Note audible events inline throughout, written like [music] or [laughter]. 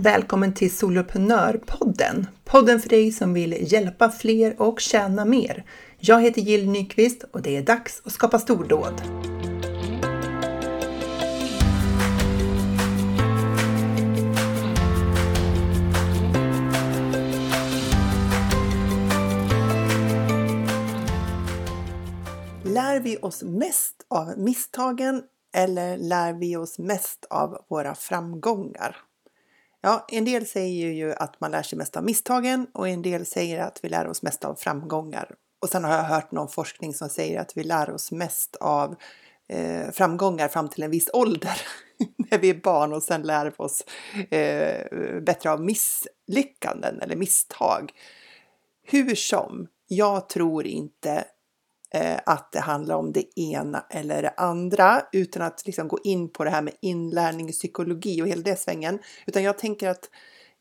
Välkommen till Soloprenörpodden! Podden för dig som vill hjälpa fler och tjäna mer. Jag heter Jill Nyqvist och det är dags att skapa stordåd. Lär vi oss mest av misstagen eller lär vi oss mest av våra framgångar? Ja, en del säger ju att man lär sig mest av misstagen och en del säger att vi lär oss mest av framgångar. Och sen har jag hört någon forskning som säger att vi lär oss mest av eh, framgångar fram till en viss ålder [laughs] när vi är barn och sen lär vi oss eh, bättre av misslyckanden eller misstag. Hur som, jag tror inte eh, att det handlar om det ena eller det andra utan att liksom gå in på det här med inlärning, psykologi och hela det svängen. Utan jag tänker att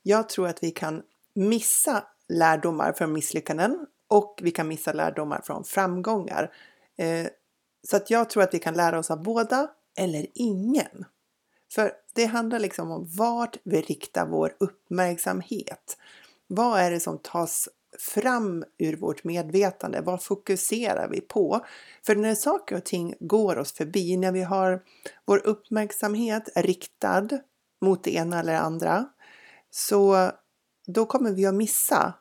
jag tror att vi kan missa lärdomar från misslyckanden och vi kan missa lärdomar från framgångar. Eh, så att jag tror att vi kan lära oss av båda eller ingen. För det handlar liksom om vart vi riktar vår uppmärksamhet. Vad är det som tas fram ur vårt medvetande? Vad fokuserar vi på? För när saker och ting går oss förbi, när vi har vår uppmärksamhet riktad mot det ena eller andra, så då kommer vi att missa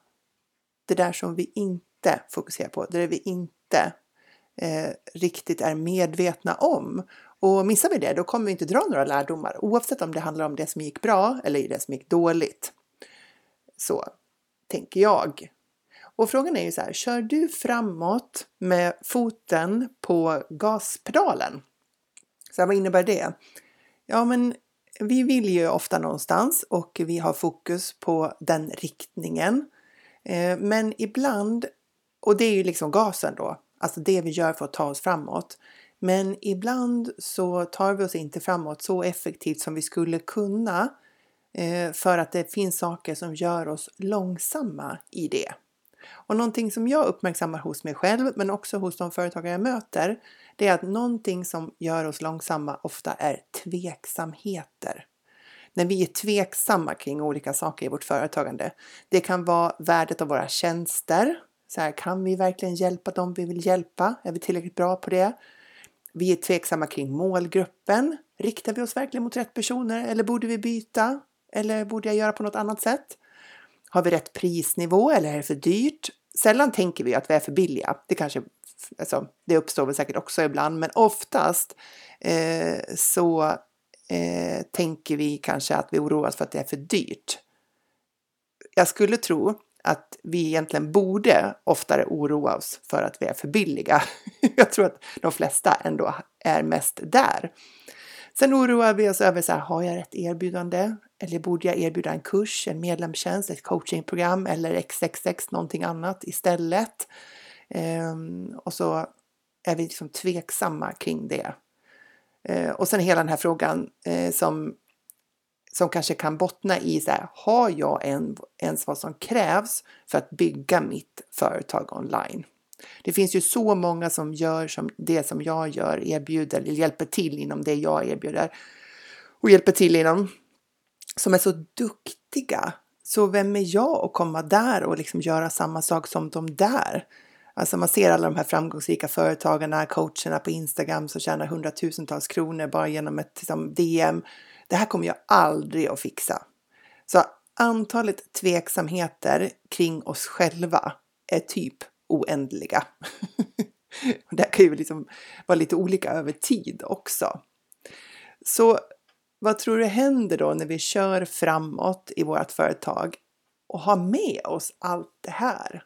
det där som vi inte fokuserar på, det där vi inte eh, riktigt är medvetna om. Och missar vi det, då kommer vi inte dra några lärdomar, oavsett om det handlar om det som gick bra eller det som gick dåligt. Så tänker jag. Och frågan är ju så här, kör du framåt med foten på gaspedalen? Så här, vad innebär det? Ja, men vi vill ju ofta någonstans och vi har fokus på den riktningen. Eh, men ibland, och det är ju liksom gasen då, alltså det vi gör för att ta oss framåt. Men ibland så tar vi oss inte framåt så effektivt som vi skulle kunna eh, för att det finns saker som gör oss långsamma i det. Och någonting som jag uppmärksammar hos mig själv, men också hos de företagare jag möter, det är att någonting som gör oss långsamma ofta är tveksamheter. När vi är tveksamma kring olika saker i vårt företagande. Det kan vara värdet av våra tjänster. Så här, kan vi verkligen hjälpa dem vi vill hjälpa? Är vi tillräckligt bra på det? Vi är tveksamma kring målgruppen. Riktar vi oss verkligen mot rätt personer eller borde vi byta? Eller borde jag göra på något annat sätt? Har vi rätt prisnivå eller är det för dyrt? Sällan tänker vi att vi är för billiga. Det kanske alltså, det uppstår väl säkert också ibland, men oftast eh, så eh, tänker vi kanske att vi oroas för att det är för dyrt. Jag skulle tro att vi egentligen borde oftare oroa oss för att vi är för billiga. [laughs] Jag tror att de flesta ändå är mest där. Sen oroar vi oss över så här, har jag rätt erbjudande? Eller borde jag erbjuda en kurs, en medlemstjänst, ett coachingprogram eller XXX någonting annat istället? Ehm, och så är vi liksom tveksamma kring det. Eh, och sen hela den här frågan eh, som, som kanske kan bottna i så här, har jag en, ens vad som krävs för att bygga mitt företag online? Det finns ju så många som gör som det som jag gör, erbjuder eller hjälper till inom det jag erbjuder och hjälper till inom som är så duktiga. Så vem är jag att komma där och liksom göra samma sak som de där? Alltså man ser alla de här framgångsrika företagarna, coacherna på Instagram som tjänar hundratusentals kronor bara genom ett liksom, DM. Det här kommer jag aldrig att fixa. Så antalet tveksamheter kring oss själva är typ oändliga. [laughs] det kan ju liksom vara lite olika över tid också. Så vad tror du händer då när vi kör framåt i vårt företag och har med oss allt det här?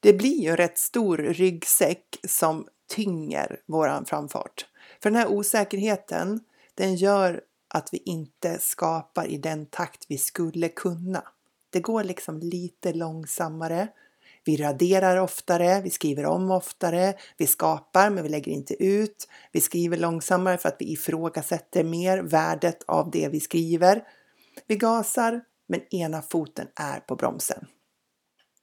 Det blir ju en rätt stor ryggsäck som tynger våran framfart. För den här osäkerheten, den gör att vi inte skapar i den takt vi skulle kunna. Det går liksom lite långsammare vi raderar oftare, vi skriver om oftare, vi skapar men vi lägger inte ut. Vi skriver långsammare för att vi ifrågasätter mer värdet av det vi skriver. Vi gasar men ena foten är på bromsen.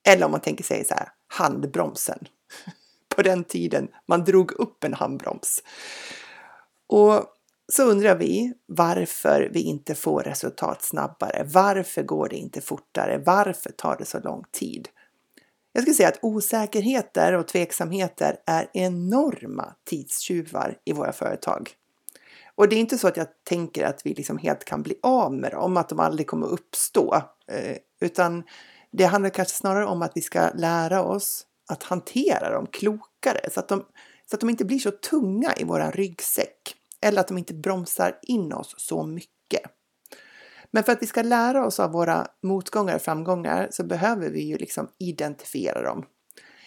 Eller om man tänker sig så här, handbromsen. [laughs] På den tiden man drog upp en handbroms. Och så undrar vi varför vi inte får resultat snabbare. Varför går det inte fortare? Varför tar det så lång tid? Jag skulle säga att osäkerheter och tveksamheter är enorma tidstjuvar i våra företag. Och det är inte så att jag tänker att vi liksom helt kan bli av med dem, att de aldrig kommer att uppstå, eh, utan det handlar kanske snarare om att vi ska lära oss att hantera dem klokare så att de, så att de inte blir så tunga i våran ryggsäck eller att de inte bromsar in oss så mycket. Men för att vi ska lära oss av våra motgångar och framgångar så behöver vi ju liksom identifiera dem.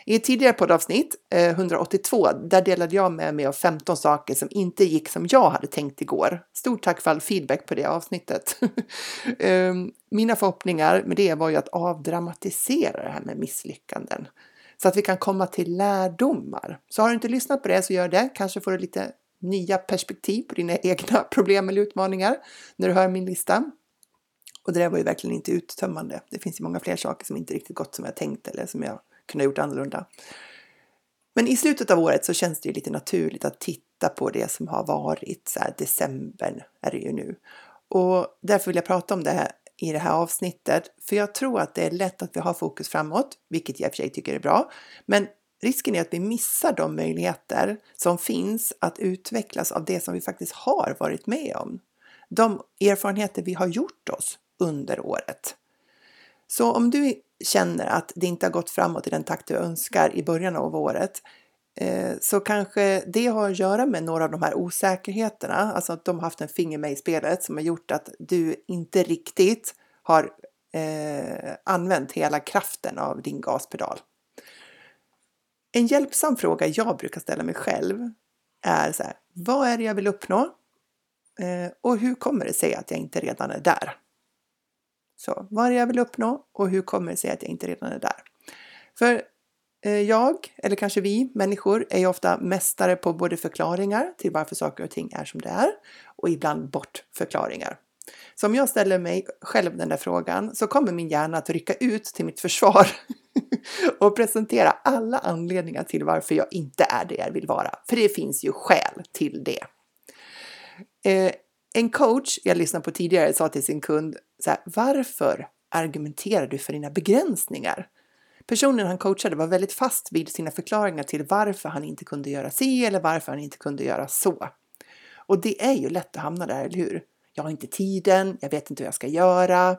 I ett tidigare poddavsnitt, eh, 182, där delade jag med mig av 15 saker som inte gick som jag hade tänkt igår. Stort tack för all feedback på det avsnittet. [laughs] Ehm, mina förhoppningar med det var ju att avdramatisera det här med misslyckanden så att vi kan komma till lärdomar. Så har du inte lyssnat på det så gör det. Kanske får du lite nya perspektiv på dina egna [laughs] problem eller utmaningar när du hör min lista. Och det där var ju verkligen inte uttömmande. Det finns ju många fler saker som inte riktigt gått som jag tänkt eller som jag kunde ha gjort annorlunda. Men i slutet av året så känns det ju lite naturligt att titta på det som har varit. Så här, december är det ju nu. Och därför vill jag prata om det här i det här avsnittet. För jag tror att det är lätt att vi har fokus framåt, vilket jag i och för sig tycker är bra. Men risken är att vi missar de möjligheter som finns att utvecklas av det som vi faktiskt har varit med om. De erfarenheter vi har gjort oss under året. Så om du känner att det inte har gått framåt i den takt du önskar i början av året eh, så kanske det har att göra med några av de här osäkerheterna, alltså att de har haft en finger med i spelet som har gjort att du inte riktigt har eh, använt hela kraften av din gaspedal. En hjälpsam fråga jag brukar ställa mig själv är så här, vad är det jag vill uppnå? Eh, och hur kommer det sig att jag inte redan är där? Så vad är det jag vill uppnå och hur kommer det sig att jag inte redan är där? För eh, jag, eller kanske vi människor, är ju ofta mästare på både förklaringar till varför saker och ting är som det är och ibland bortförklaringar. Så om jag ställer mig själv den där frågan så kommer min hjärna att rycka ut till mitt försvar [laughs] och presentera alla anledningar till varför jag inte är det jag vill vara. För det finns ju skäl till det. Eh, en coach jag lyssnade på tidigare sa till sin kund så här, varför argumenterar du för dina begränsningar? Personen han coachade var väldigt fast vid sina förklaringar till varför han inte kunde göra si eller varför han inte kunde göra så. Och det är ju lätt att hamna där, eller hur? Jag har inte tiden, jag vet inte hur jag ska göra.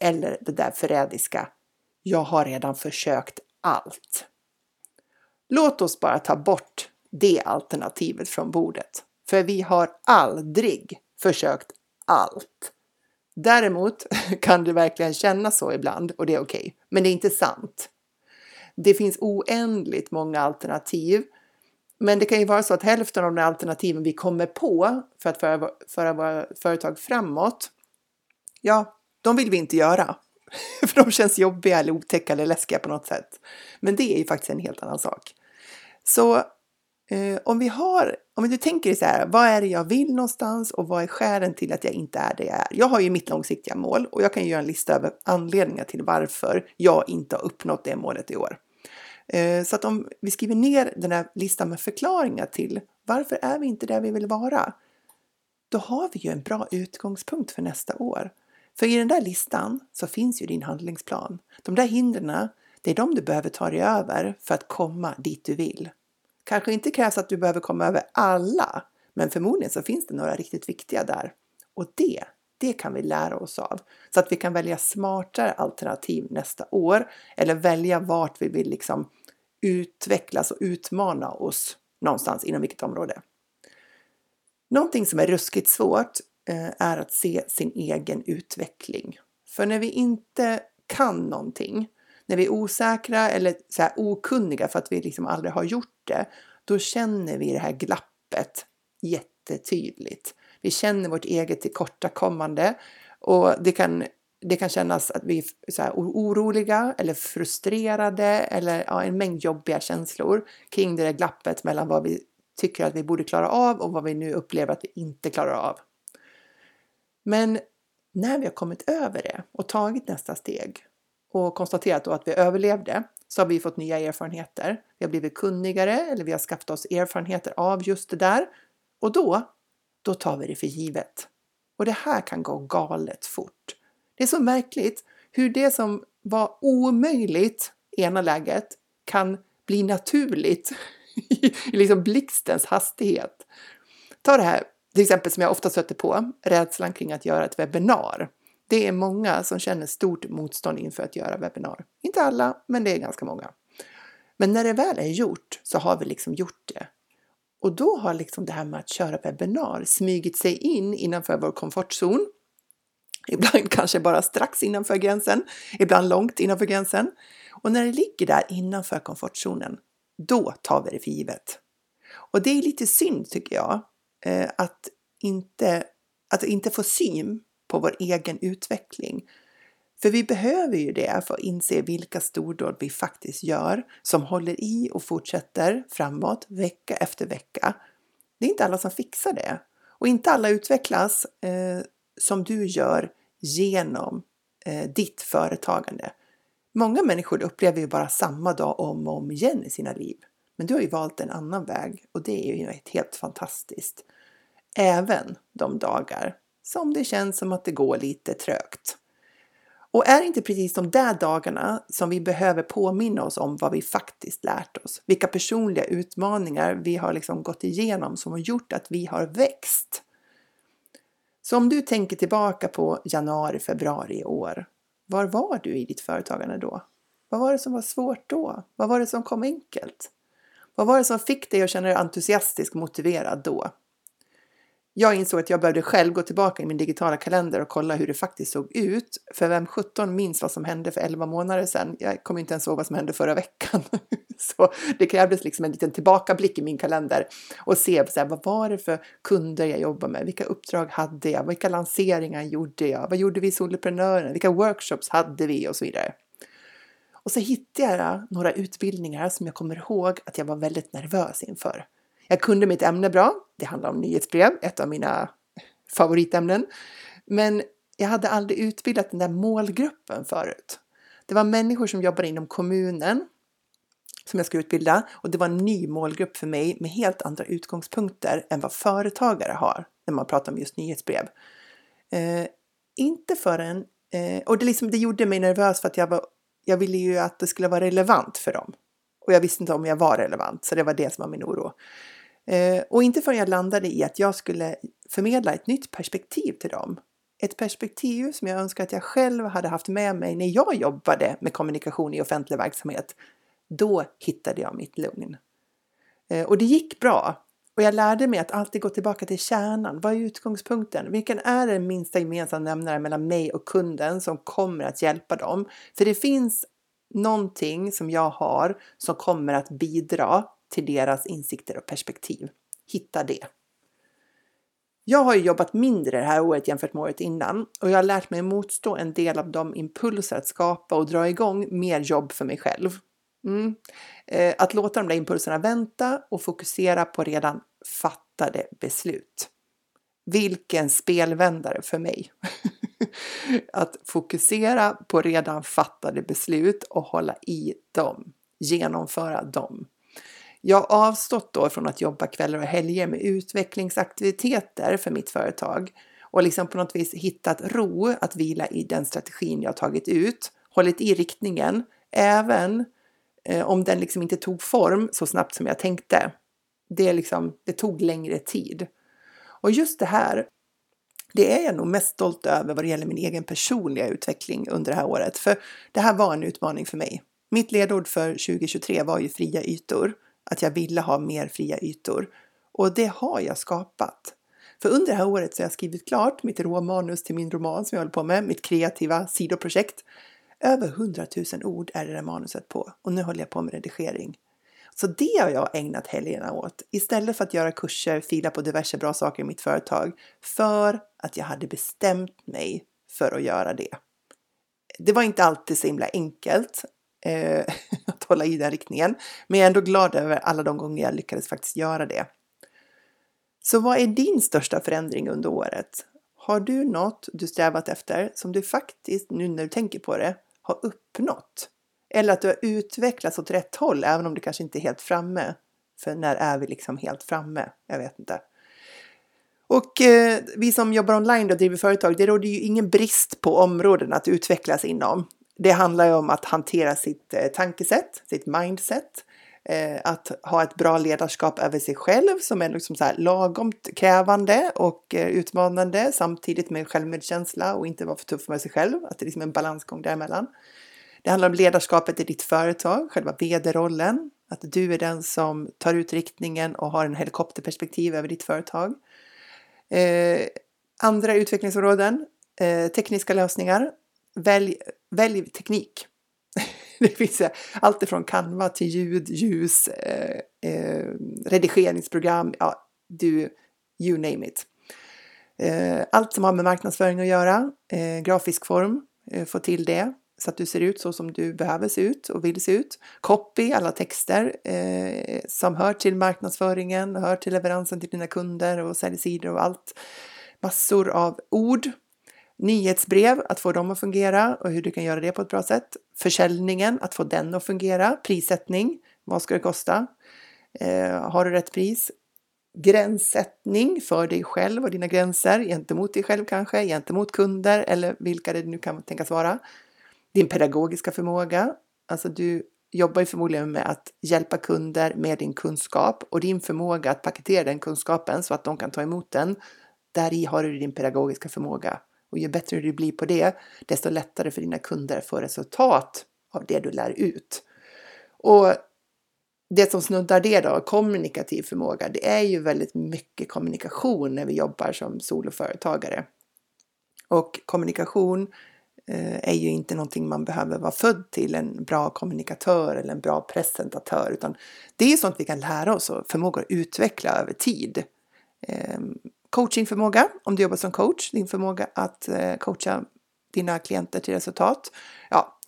Eller det där förrädiska, jag har redan försökt allt. Låt oss bara ta bort det alternativet från bordet. För vi har aldrig försökt allt. Däremot [laughs] kan det verkligen kännas så ibland och det är okej, okay. men det är inte sant. Det finns oändligt många alternativ, men det kan ju vara så att hälften av de alternativen vi kommer på för att föra, föra våra företag framåt, ja, de vill vi inte göra. [laughs] För de känns jobbiga eller otäcka eller läskiga på något sätt. Men det är ju faktiskt en helt annan sak. Så Eh, om vi har, om du tänker så här, vad är det jag vill någonstans och vad är skälen till att jag inte är det jag är? Jag har ju mitt långsiktiga mål och jag kan göra en lista över anledningar till varför jag inte har uppnått det målet i år. Eh, så att om vi skriver ner den här listan med förklaringar till varför är vi inte där vi vill vara? Då har vi ju en bra utgångspunkt för nästa år. För i den där listan så finns ju din handlingsplan. De där hindren, det är de du behöver ta dig över för att komma dit du vill. Kanske inte krävs att du behöver komma över alla, men förmodligen så finns det några riktigt viktiga där. Och det, det kan vi lära oss av så att vi kan välja smartare alternativ nästa år eller välja vart vi vill liksom utvecklas och utmana oss någonstans inom vilket område. Någonting som är ruskigt svårt eh, är att se sin egen utveckling. För när vi inte kan någonting när vi är osäkra eller så här okunniga för att vi liksom aldrig har gjort det, då känner vi det här glappet jättetydligt. Vi känner vårt eget tillkortakommande och det kan, det kan kännas att vi är så här oroliga eller frustrerade eller ja, en mängd jobbiga känslor kring det där glappet mellan vad vi tycker att vi borde klara av och vad vi nu upplever att vi inte klarar av. Men när vi har kommit över det och tagit nästa steg och konstaterat då att vi överlevde så har vi fått nya erfarenheter. Vi har blivit kunnigare eller vi har skaffat oss erfarenheter av just det där och då, då tar vi det för givet. Och det här kan gå galet fort. Det är så märkligt hur det som var omöjligt i ena läget kan bli naturligt [laughs] i liksom blixtens hastighet. Ta det här till exempel som jag ofta stöter på, rädslan kring att göra ett webbinar. Det är många som känner stort motstånd inför att göra webbinar. Inte alla, men det är ganska många. Men när det väl är gjort så har vi liksom gjort det. Och då har liksom det här med att köra webbinar smugit sig in innanför vår komfortzon. Ibland [laughs] kanske bara strax innanför gränsen, ibland långt innanför gränsen. Och när det ligger där innanför komfortzonen, då tar vi det för givet. Och det är lite synd tycker jag, eh, att inte, att inte få syn på vår egen utveckling. För vi behöver ju det för att inse vilka stordåd vi faktiskt gör som håller i och fortsätter framåt vecka efter vecka. Det är inte alla som fixar det och inte alla utvecklas eh, som du gör genom eh, ditt företagande. Många människor upplever ju bara samma dag om och om igen i sina liv. Men du har ju valt en annan väg och det är ju helt fantastiskt. Även de dagar som det känns som att det går lite trögt. Och är det inte precis de där dagarna som vi behöver påminna oss om vad vi faktiskt lärt oss? Vilka personliga utmaningar vi har liksom gått igenom som har gjort att vi har växt? Så om du tänker tillbaka på januari, februari i år. Var var du i ditt företagande då? Vad var det som var svårt då? Vad var det som kom enkelt? Vad var det som fick dig att känna dig entusiastisk och motiverad då? Jag insåg att jag behövde själv gå tillbaka i min digitala kalender och kolla hur det faktiskt såg ut. För vem 17 minns vad som hände för 11 månader sedan? Jag kommer inte ens ihåg vad som hände förra veckan. [laughs] Så det krävdes liksom en liten tillbakablick i min kalender och se så här, vad var det för kunder jag jobbade med? Vilka uppdrag hade jag? Vilka lanseringar gjorde jag? Vad gjorde vi i Soloprenören? Vilka workshops hade vi? Och så vidare. Och så hittade jag några utbildningar som jag kommer ihåg att jag var väldigt nervös inför. Jag kunde mitt ämne bra. Det handlar om nyhetsbrev, ett av mina favoritämnen. Men jag hade aldrig utbildat den där målgruppen förut. Det var människor som jobbade inom kommunen som jag skulle utbilda och det var en ny målgrupp för mig med helt andra utgångspunkter än vad företagare har när man pratar om just nyhetsbrev. Eh, inte förrän, eh, och det, liksom, det gjorde mig nervös för att jag, var, jag ville ju att det skulle vara relevant för dem. Och jag visste inte om jag var relevant, så det var det som var min oro. Eh, och inte förrän jag landade i att jag skulle förmedla ett nytt perspektiv till dem. Ett perspektiv som jag önskar att jag själv hade haft med mig när jag jobbade med kommunikation i offentlig verksamhet. Då hittade jag mitt lugn. Eh, och det gick bra. Och jag lärde mig att alltid gå tillbaka till kärnan. Vad är utgångspunkten? Vilken är den minsta gemensamma nämnaren mellan mig och kunden som kommer att hjälpa dem? För det finns någonting som jag har som kommer att bidra till deras insikter och perspektiv. Hitta det. Jag har jobbat mindre det här året jämfört med året innan och jag har lärt mig motstå en del av de impulser att skapa och dra igång mer jobb för mig själv. Mm. Eh, att låta de där impulserna vänta och fokusera på redan fattade beslut. Vilken spelvändare för mig! [laughs] att fokusera på redan fattade beslut och hålla i dem, genomföra dem. Jag har avstått då från att jobba kvällar och helger med utvecklingsaktiviteter för mitt företag och liksom på något vis hittat ro att vila i den strategin jag tagit ut, hållit i riktningen, även eh, om den liksom inte tog form så snabbt som jag tänkte. Det, liksom, det tog längre tid. Och just det här, det är jag nog mest stolt över vad det gäller min egen personliga utveckling under det här året. För det här var en utmaning för mig. Mitt ledord för 2023 var ju fria ytor att jag ville ha mer fria ytor. Och det har jag skapat. För under det här året så har jag skrivit klart mitt råmanus till min roman som jag håller på med, mitt kreativa sidoprojekt. Över 100 000 ord är det där manuset på och nu håller jag på med redigering. Så det har jag ägnat helgerna åt istället för att göra kurser, fila på diverse bra saker i mitt företag för att jag hade bestämt mig för att göra det. Det var inte alltid så himla enkelt eh, [laughs] att hålla i den riktningen. Men jag är ändå glad över alla de gånger jag lyckades faktiskt göra det. Så vad är din största förändring under året? Har du något du strävat efter som du faktiskt, nu när du tänker på det, har uppnått? Eller att du har utvecklats åt rätt håll, även om du kanske inte är helt framme. För när är vi liksom helt framme? Jag vet inte. Och eh, vi som jobbar online och driver företag, det råder ju ingen brist på områden att utvecklas inom. Det handlar ju om att hantera sitt eh, tankesätt, sitt mindset, eh, att ha ett bra ledarskap över sig själv som är liksom så här lagomt krävande och eh, utmanande samtidigt med självmedkänsla och inte vara för tuff med sig själv. Att det är liksom en balansgång däremellan. Det handlar om ledarskapet i ditt företag, själva vd-rollen, att du är den som tar ut riktningen och har en helikopterperspektiv över ditt företag. Eh, andra utvecklingsområden, eh, tekniska lösningar. Välj, välj teknik. [laughs] det finns eh, allt ifrån Canva till ljud, ljus, eh, eh, redigeringsprogram, ja, du, you name it. Eh, allt som har med marknadsföring att göra, eh, grafisk form, eh, få till det så att du ser ut så som du behöver se ut och vill se ut. Copy, alla texter eh, som hör till marknadsföringen, hör till leveransen till dina kunder och säljsidor och allt. Massor av ord. Nyhetsbrev, att få dem att fungera och hur du kan göra det på ett bra sätt. Försäljningen, att få den att fungera. Prissättning, vad ska det kosta? Eh, har du rätt pris? Gränssättning för dig själv och dina gränser gentemot dig själv kanske, gentemot kunder eller vilka det nu kan tänkas vara din pedagogiska förmåga. Alltså du jobbar ju förmodligen med att hjälpa kunder med din kunskap och din förmåga att paketera den kunskapen så att de kan ta emot den. Där i har du din pedagogiska förmåga och ju bättre du blir på det, desto lättare för dina kunder att få resultat av det du lär ut. Och det som snuddar det då, kommunikativ förmåga, det är ju väldigt mycket kommunikation när vi jobbar som soloföretagare. Och kommunikation eh, är ju inte någonting man behöver vara född till, en bra kommunikatör eller en bra presentatör, utan det är sånt vi kan lära oss och förmågor att utveckla över tid. Ehm, Coachingförmåga, om du jobbar som coach, din förmåga att eh, coacha dina klienter till resultat. Ja,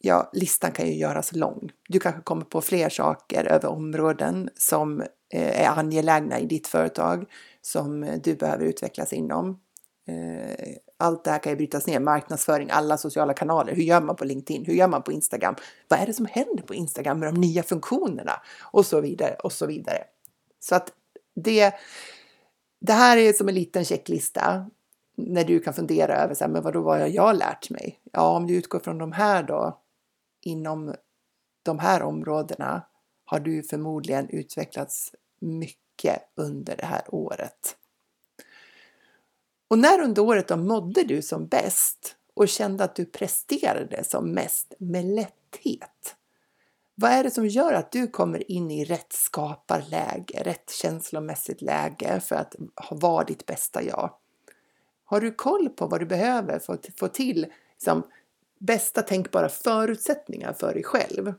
ja, listan kan ju göras lång. Du kanske kommer på fler saker över områden som eh, är angelägna i ditt företag som du behöver utvecklas inom. Eh, allt det här kan ju brytas ner, marknadsföring, alla sociala kanaler. Hur gör man på LinkedIn? Hur gör man på Instagram? Vad är det som händer på Instagram med de nya funktionerna? Och så vidare och så vidare. Så att det, det här är som en liten checklista när du kan fundera över så här, men vad då vad har jag lärt mig? Ja, om du utgår från de här då inom de här områdena har du förmodligen utvecklats mycket under det här året. Och när under året då mådde du som bäst och kände att du presterade som mest med lätthet? Vad är det som gör att du kommer in i rätt skaparläge, rätt känslomässigt läge för att vara ditt bästa jag? Har du koll på vad du behöver för att få till liksom, bästa tänkbara förutsättningar för dig själv?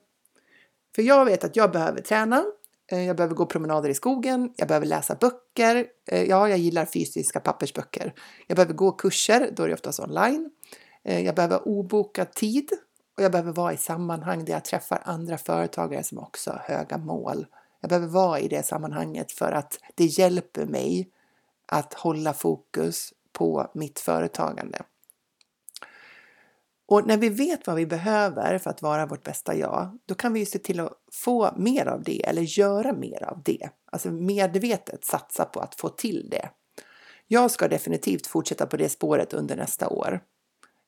För jag vet att jag behöver träna, eh, jag behöver gå promenader i skogen, jag behöver läsa böcker. Eh, ja, jag gillar fysiska pappersböcker. Jag behöver gå kurser, då är det oftast online. Eh, jag behöver obokad tid och jag behöver vara i sammanhang där jag träffar andra företagare som också har höga mål. Jag behöver vara i det sammanhanget för att det hjälper mig att hålla fokus på mitt företagande. Och när vi vet vad vi behöver för att vara vårt bästa jag, då kan vi ju se till att få mer av det eller göra mer av det. Alltså medvetet satsa på att få till det. Jag ska definitivt fortsätta på det spåret under nästa år.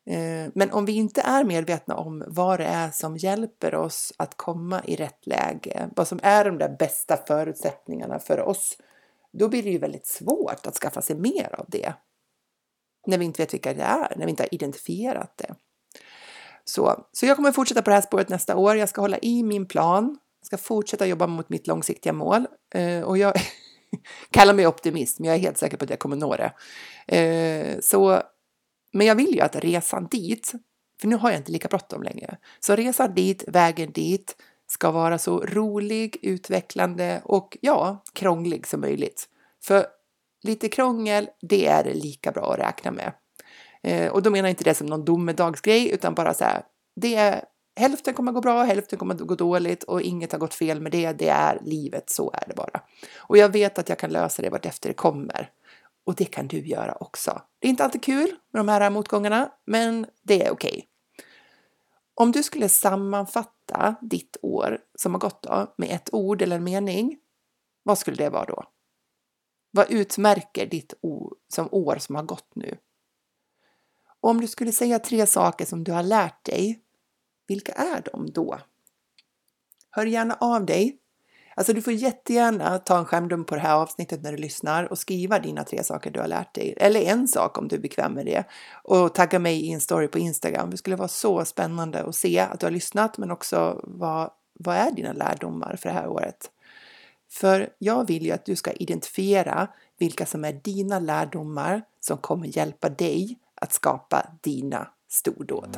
Eh, men om vi inte är medvetna om vad det är som hjälper oss att komma i rätt läge, vad som är de där bästa förutsättningarna för oss, då blir det ju väldigt svårt att skaffa sig mer av det. När vi inte vet vilka det är, när vi inte har identifierat det. Så, så jag kommer fortsätta på det här spåret nästa år. Jag ska hålla i min plan. Jag ska fortsätta jobba mot mitt långsiktiga mål. Eh, och jag [laughs] kallar mig optimist, men jag är helt säker på att jag kommer nå det. Eh, så, men jag vill ju att resan dit, för nu har jag inte lika bråttom längre, så resan dit, vägen dit, ska vara så rolig, utvecklande och ja, krånglig som möjligt. För lite krångel, det är lika bra att räkna med. Eh, och då menar jag inte det som någon domedagsgrej, utan bara så här, det är, hälften kommer gå bra, hälften kommer gå dåligt och inget har gått fel med det. Det är livet, så är det bara. Och jag vet att jag kan lösa det vartefter det kommer. Och det kan du göra också. Det är inte alltid kul med de här motgångarna, men det är okej. Okay. Om du skulle sammanfatta ditt år som har gått då med ett ord eller en mening, vad skulle det vara då? Vad utmärker ditt som år som har gått nu? Och om du skulle säga tre saker som du har lärt dig, vilka är de då? Hör gärna av dig. Alltså du får jättegärna ta en skärmdump på det här avsnittet när du lyssnar och skriva dina tre saker du har lärt dig. Eller en sak om du är bekväm med det. Och tagga mig i en story på Instagram. Det skulle vara så spännande att se att du har lyssnat men också vad, vad är dina lärdomar för det här året? För jag vill ju att du ska identifiera vilka som är dina lärdomar som kommer hjälpa dig att skapa dina stordåd.